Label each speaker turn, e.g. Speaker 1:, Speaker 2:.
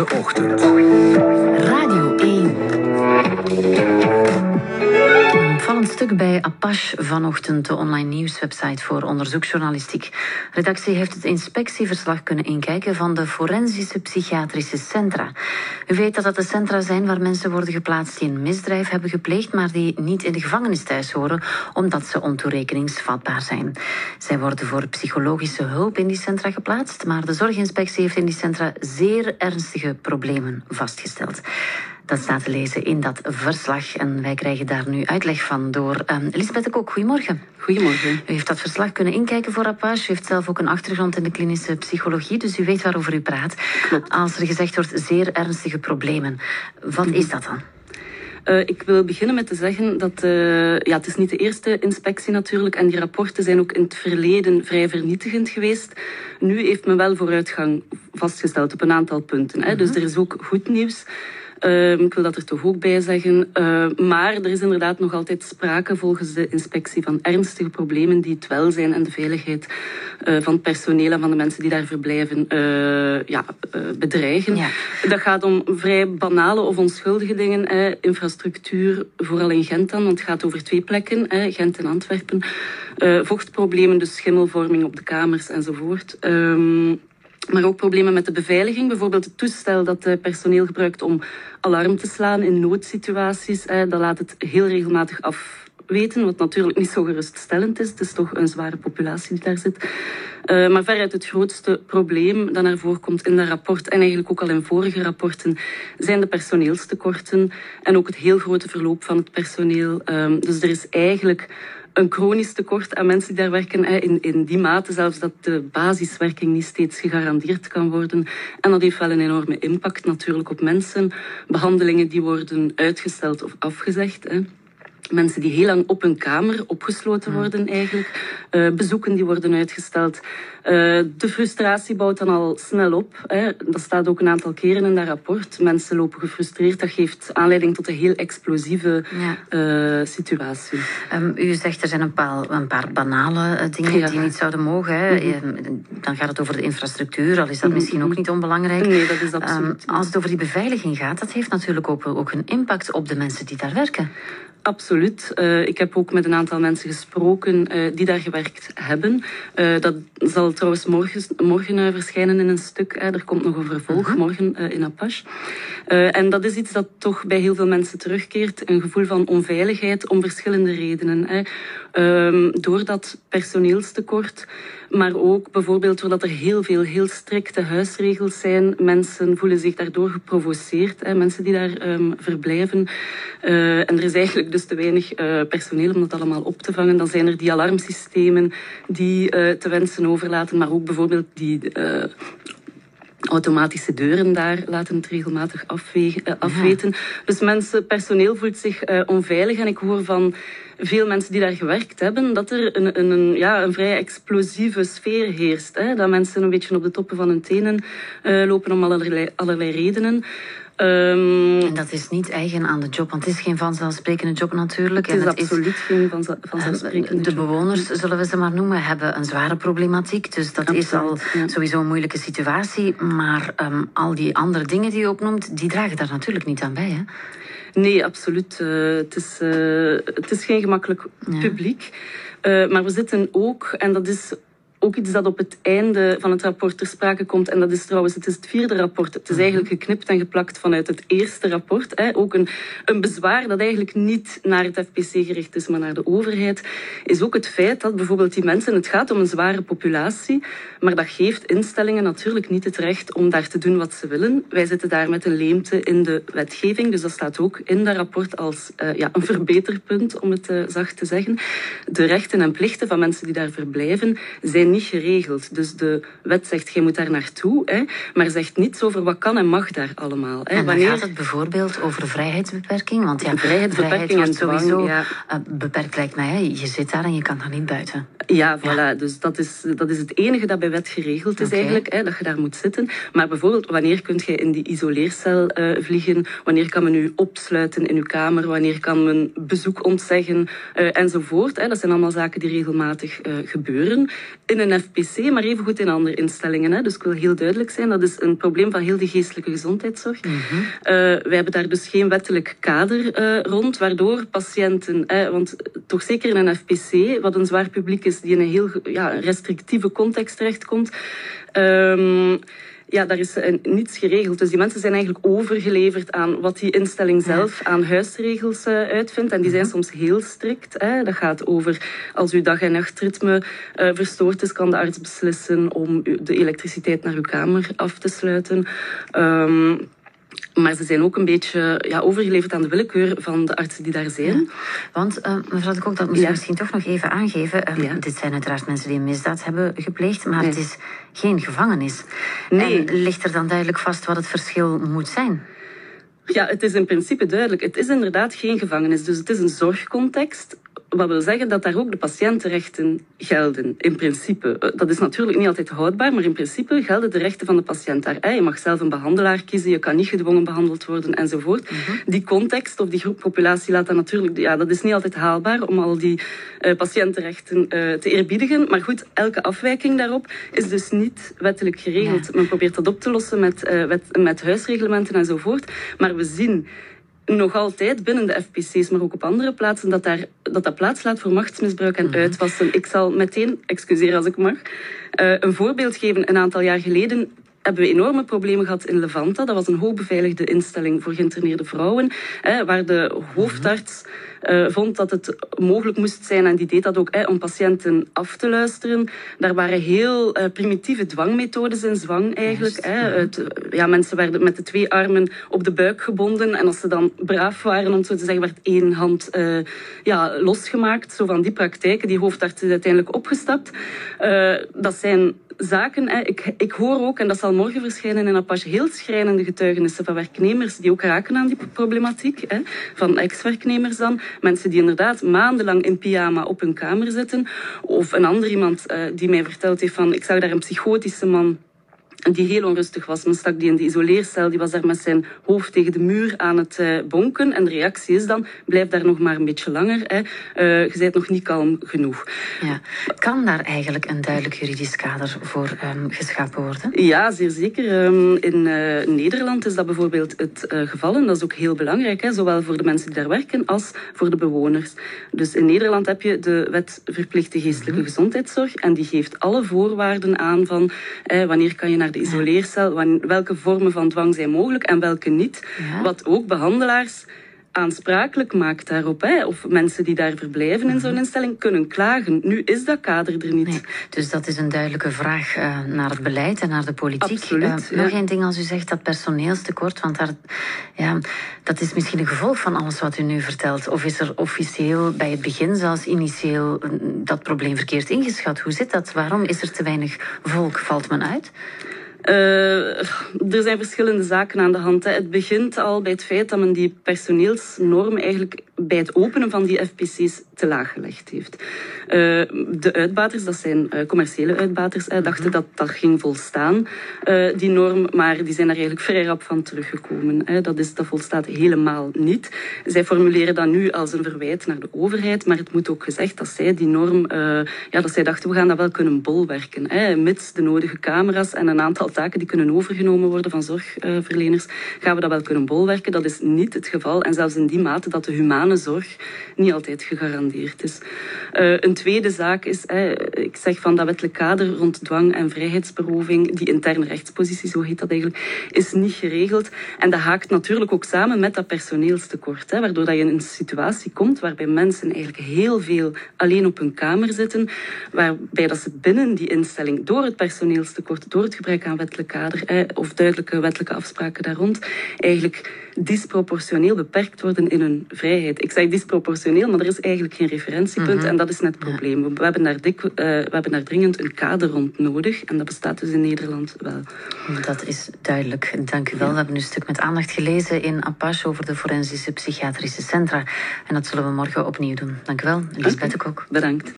Speaker 1: De Ochtend.
Speaker 2: Radio 1. Een stuk bij Apache vanochtend, de online nieuwswebsite voor onderzoeksjournalistiek. De redactie heeft het inspectieverslag kunnen inkijken van de forensische psychiatrische centra. U weet dat dat de centra zijn waar mensen worden geplaatst die een misdrijf hebben gepleegd, maar die niet in de gevangenis thuis horen, omdat ze ontoerekeningsvatbaar zijn. Zij worden voor psychologische hulp in die centra geplaatst, maar de zorginspectie heeft in die centra zeer ernstige problemen vastgesteld. Dat staat te lezen in dat verslag. En wij krijgen daar nu uitleg van door um, Lisbeth de Kok. Goedemorgen.
Speaker 3: Goedemorgen.
Speaker 2: U heeft dat verslag kunnen inkijken voor Apache. U heeft zelf ook een achtergrond in de klinische psychologie, dus u weet waarover u praat.
Speaker 3: Klopt.
Speaker 2: Als er gezegd wordt zeer ernstige problemen, wat is dat dan?
Speaker 3: Uh, ik wil beginnen met te zeggen dat uh, ja, het is niet de eerste inspectie natuurlijk en die rapporten zijn ook in het verleden vrij vernietigend geweest. Nu heeft men wel vooruitgang vastgesteld op een aantal punten. Hè. -hmm. Dus er is ook goed nieuws. Uh, ik wil dat er toch ook bij zeggen. Uh, maar er is inderdaad nog altijd sprake volgens de inspectie van ernstige problemen die het welzijn en de veiligheid uh, van het personeel en van de mensen die daar verblijven ja, bedreigen. Ja. Dat gaat om vrij banale of onschuldige dingen. Hè. Infrastructuur, vooral in Gent dan, want het gaat over twee plekken, hè, Gent en Antwerpen. vochtproblemen, dus schimmelvorming op de kamers enzovoort. Um, maar ook problemen met de beveiliging. Bijvoorbeeld het toestel dat het personeel gebruikt om alarm te slaan in noodsituaties. Dat laat het heel regelmatig afweten, wat natuurlijk niet zo geruststellend is. Het is toch een zware populatie die daar zit. Uh, maar veruit het grootste probleem dat naar voren komt in dat rapport en eigenlijk ook al in vorige rapporten zijn de personeelstekorten en ook het heel grote verloop van het personeel. Um, dus er is eigenlijk een chronisch tekort aan mensen die daar werken. In, in die mate zelfs dat de basiswerking niet steeds gegarandeerd kan worden. En dat heeft wel een enorme impact natuurlijk op mensen. Behandelingen die worden uitgesteld of afgezegd. Hè. Mensen die heel lang op hun kamer opgesloten worden eigenlijk. Uh, bezoeken die worden uitgesteld. Uh, de frustratie bouwt dan al snel op. Hè. Dat staat ook een aantal keren in dat rapport. Mensen lopen gefrustreerd. Dat geeft aanleiding tot een heel explosieve ja. uh, situatie.
Speaker 2: Um, u zegt er zijn een paar, een paar banale dingen ja. die niet zouden mogen. Hè. Mm -hmm. Dan gaat het over de infrastructuur, al is dat mm -hmm. misschien ook niet onbelangrijk.
Speaker 3: Nee, dat is absoluut.
Speaker 2: Um, als het over die beveiliging gaat, dat heeft natuurlijk ook, ook een impact op de mensen die daar werken.
Speaker 3: Absoluut. Uh, ik heb ook met een aantal mensen gesproken uh, die daar gewerkt hebben. Uh, dat zal trouwens morgen, morgen verschijnen in een stuk. er komt nog een vervolg -huh. morgen in Apache. en dat is iets dat toch bij heel veel mensen terugkeert. Een gevoel van onveiligheid om verschillende redenen. Hè. Um, door dat personeelstekort, maar ook bijvoorbeeld doordat er heel veel heel strikte huisregels zijn. Mensen voelen zich daardoor geprovoceerd, hè, mensen die daar um, verblijven. Uh, en er is eigenlijk dus te weinig uh, personeel om dat allemaal op te vangen. Dan zijn er die alarmsystemen die uh, te wensen overlaten, maar ook bijvoorbeeld die automatische deuren daar laten het regelmatig afwegen, uh, afweten. Ja. Dus mensen, personeel voelt zich uh, onveilig. En ik hoor van veel mensen die daar gewerkt hebben, dat er een, een, een, ja, een vrij explosieve sfeer heerst. Hè? Dat mensen een beetje op de toppen van hun tenen uh, lopen om allerlei, allerlei redenen.
Speaker 2: Um, en dat is niet eigen aan de job, want het is geen vanzelfsprekende job natuurlijk.
Speaker 3: Het is
Speaker 2: en
Speaker 3: het absoluut is, geen vanzel, vanzelfsprekende
Speaker 2: De bewoners, zullen we ze maar noemen, hebben een zware problematiek. Dus dat absoluut, is al ja. sowieso een moeilijke situatie. Maar um, al die andere dingen die je opnoemt, die dragen daar natuurlijk niet aan bij. Hè?
Speaker 3: Nee, absoluut. Uh, het, is, uh, het is geen gemakkelijk ja. publiek. Uh, maar we zitten ook, en dat is ook iets dat op het einde van het rapport ter sprake komt. En dat is trouwens, het is het vierde rapport. Het is eigenlijk geknipt en geplakt vanuit het eerste rapport. Hè. Ook een, een bezwaar dat eigenlijk niet naar het FPC gericht is, maar naar de overheid. Is ook het feit dat bijvoorbeeld die mensen, het gaat om een zware populatie, maar dat geeft instellingen natuurlijk niet het recht om daar te doen wat ze willen. Wij zitten daar met een leemte in de wetgeving, dus dat staat ook in dat rapport als uh, ja, een verbeterpunt, om het uh, zacht te zeggen. De rechten en plichten van mensen die daar verblijven zijn niet geregeld. Dus de wet zegt, je moet daar naartoe, hè, maar zegt niets over wat kan en mag daar allemaal. Hè.
Speaker 2: En Wanneer... gaat het bijvoorbeeld over vrijheidsbeperking? Want ja, vrijheidsbeperking vrijheid wordt sowieso ja. uh, beperkt, lijkt mij. Hè. Je zit daar en je kan daar niet buiten.
Speaker 3: Ja, voilà. Ja. Dus dat is, dat is het enige dat bij wet geregeld is okay. eigenlijk, hè, dat je daar moet zitten. Maar bijvoorbeeld, wanneer kun je in die isoleercel uh, vliegen? Wanneer kan men u opsluiten in uw kamer? Wanneer kan men bezoek ontzeggen? Uh, enzovoort. Hè. Dat zijn allemaal zaken die regelmatig gebeuren in binnen FPC, maar evengoed in andere instellingen. Hè. Dus ik wil heel duidelijk zijn, dat is een probleem van heel de geestelijke gezondheidszorg. Mm wij hebben daar dus geen wettelijk kader rond, waardoor patiënten, want toch zeker in een FPC, wat een zwaar publiek is, die in een heel ja, restrictieve context terechtkomt, um, ja, daar is uh, niets geregeld. Dus die mensen zijn eigenlijk overgeleverd aan wat die instelling zelf aan huisregels uh, uitvindt. En die zijn soms heel strikt. Hè. Dat gaat over als uw dag- en nachtritme uh, verstoord is, kan de arts beslissen om de elektriciteit naar uw kamer af te sluiten. Um, maar ze zijn ook een beetje ja, overgeleverd aan de willekeur van de artsen die daar zijn.
Speaker 2: want uh, mevrouw de Kok, dat moet je misschien toch nog even aangeven. Uh, dit zijn uiteraard mensen die een misdaad hebben gepleegd, maar het is geen gevangenis. Nee. En ligt er dan duidelijk vast wat het verschil moet zijn?
Speaker 3: Ja, het is in principe duidelijk. Het is inderdaad geen gevangenis. Dus het is een zorgcontext wat wil zeggen dat daar ook de patiëntenrechten gelden, in principe. Eh, dat is natuurlijk niet altijd houdbaar, maar in principe gelden de rechten van de patiënt daar. Je mag zelf een behandelaar kiezen, je kan niet gedwongen behandeld worden enzovoort. Mhm. Die context of die groep populatie laat dat natuurlijk... Ja, dat is niet altijd haalbaar om al die uh, patiëntenrechten uh, te eerbiedigen. Maar goed, elke afwijking daarop is dus niet wettelijk geregeld. Men probeert dat op te lossen met, uh, wet, met huisreglementen enzovoort. Maar we zien nog altijd binnen de FPC's, maar ook op andere plaatsen, dat daar, dat, dat plaats laat voor machtsmisbruik en mhm. uitwassen. Ik zal meteen, excuseer als ik mag, uh, een voorbeeld geven. Een aantal jaar geleden hebben we enorme problemen gehad in Levanta. Dat was een hoogbeveiligde instelling voor geïnterneerde vrouwen, hè, waar de hoofdarts uh, vond dat het mogelijk moest zijn, en die deed dat ook, hè, om patiënten af te luisteren. Daar waren heel uh, primitieve dwangmethodes in zwang eigenlijk. Hè. Het, ja, mensen werden met de twee armen op de buik gebonden en als ze dan braaf waren, om zo te zeggen, werd één hand uh, ja, losgemaakt. Zo van die praktijken. Die hoofdarts is uiteindelijk opgestapt. dat zijn zaken. Hè. Ik, ik hoor ook, en dat zal morgen verschijnen in Apache, heel schrijnende getuigenissen van werknemers die ook raken aan die problematiek. Hè. Van ex-werknemers dan. Mensen die inderdaad maandenlang in pyjama op hun kamer zitten. Of een ander iemand uh, die mij verteld heeft van, ik zag daar een psychotische man die heel onrustig was. Men stak die in de isoleercel, die was daar met zijn hoofd tegen de muur aan het uh, bonken. En de reactie is dan, blijf daar nog maar een beetje langer. Hè. Uh, je bent nog niet kalm genoeg.
Speaker 2: Ja. Kan daar eigenlijk een duidelijk juridisch kader voor um, geschapen worden?
Speaker 3: Ja, zeer zeker. Um, in uh, Nederland is dat bijvoorbeeld het geval. En dat is ook heel belangrijk, hè, zowel voor de mensen die daar werken als voor de bewoners. Dus in Nederland heb je de wet verplichte geestelijke mhm. gezondheidszorg. En die geeft alle voorwaarden aan van wanneer kan je naar de isoleercel, welke vormen van dwang zijn mogelijk en welke niet. Wat ook behandelaars aansprakelijk maakt daarop. Hè. Of mensen die daar verblijven in zo'n mhm. instelling kunnen klagen. Nu is dat kader er niet. Nee,
Speaker 2: dus dat is een duidelijke vraag uh, naar het beleid en naar de politiek.
Speaker 3: Absoluut,
Speaker 2: uh, nog één ding als u zegt, dat personeelstekort. Want daar, ja, dat is misschien een gevolg van alles wat u nu vertelt. Of is er officieel bij het begin zelfs initieel eh, dat probleem verkeerd ingeschat? Hoe zit dat? Waarom is er te weinig volk? Valt men uit?
Speaker 3: Uh, er zijn verschillende zaken aan de hand. Hè. Het begint al bij het feit dat men die personeelsnorm eigenlijk bij het openen van die FPC's te laag gelegd heeft. Uh, de uitbaters, dat zijn uh, commerciële uitbaters, uh, dachten dat dat ging volstaan, die norm, maar die zijn er eigenlijk vrij rap van teruggekomen. Dat, is, dat volstaat helemaal niet. Zij formuleren dat nu als een verwijt naar de overheid, maar het moet ook gezegd dat zij die norm, ja, dat zij dachten we gaan dat wel kunnen bolwerken, mits de nodige camera's en een aantal taken die kunnen overgenomen worden van zorgverleners, gaan we dat wel kunnen bolwerken. Dat is niet het geval en zelfs in die mate dat de humane zorg niet altijd gegarandeerd is. Uh, een tweede zaak is, ik zeg van dat wettelijk kader rond dwang en vrijheidsberoving, die interne rechtspositie, zo heet dat eigenlijk, is niet geregeld. En dat haakt natuurlijk ook samen met dat personeelstekort, hè, waardoor dat je in een situatie komt waarbij mensen eigenlijk heel veel alleen op hun kamer zitten, waarbij dat ze binnen die instelling door het personeelstekort, door het gebrek aan wettelijk kader of duidelijke wettelijke afspraken daar rond, eigenlijk disproportioneel beperkt worden in hun vrijheid. Ik zeg disproportioneel, maar er is eigenlijk geen referentiepunt mhm. en dat is net het probleem. We hebben, daar dik, uh, we hebben daar dringend een kader rond nodig en dat bestaat dus in Nederland wel.
Speaker 2: Dat is duidelijk. Dank u wel. We hebben een stuk met aandacht gelezen in Apache over de forensische psychiatrische centra en dat zullen we morgen opnieuw doen. Dank u wel, Lisbeth Kok.
Speaker 3: Bedankt.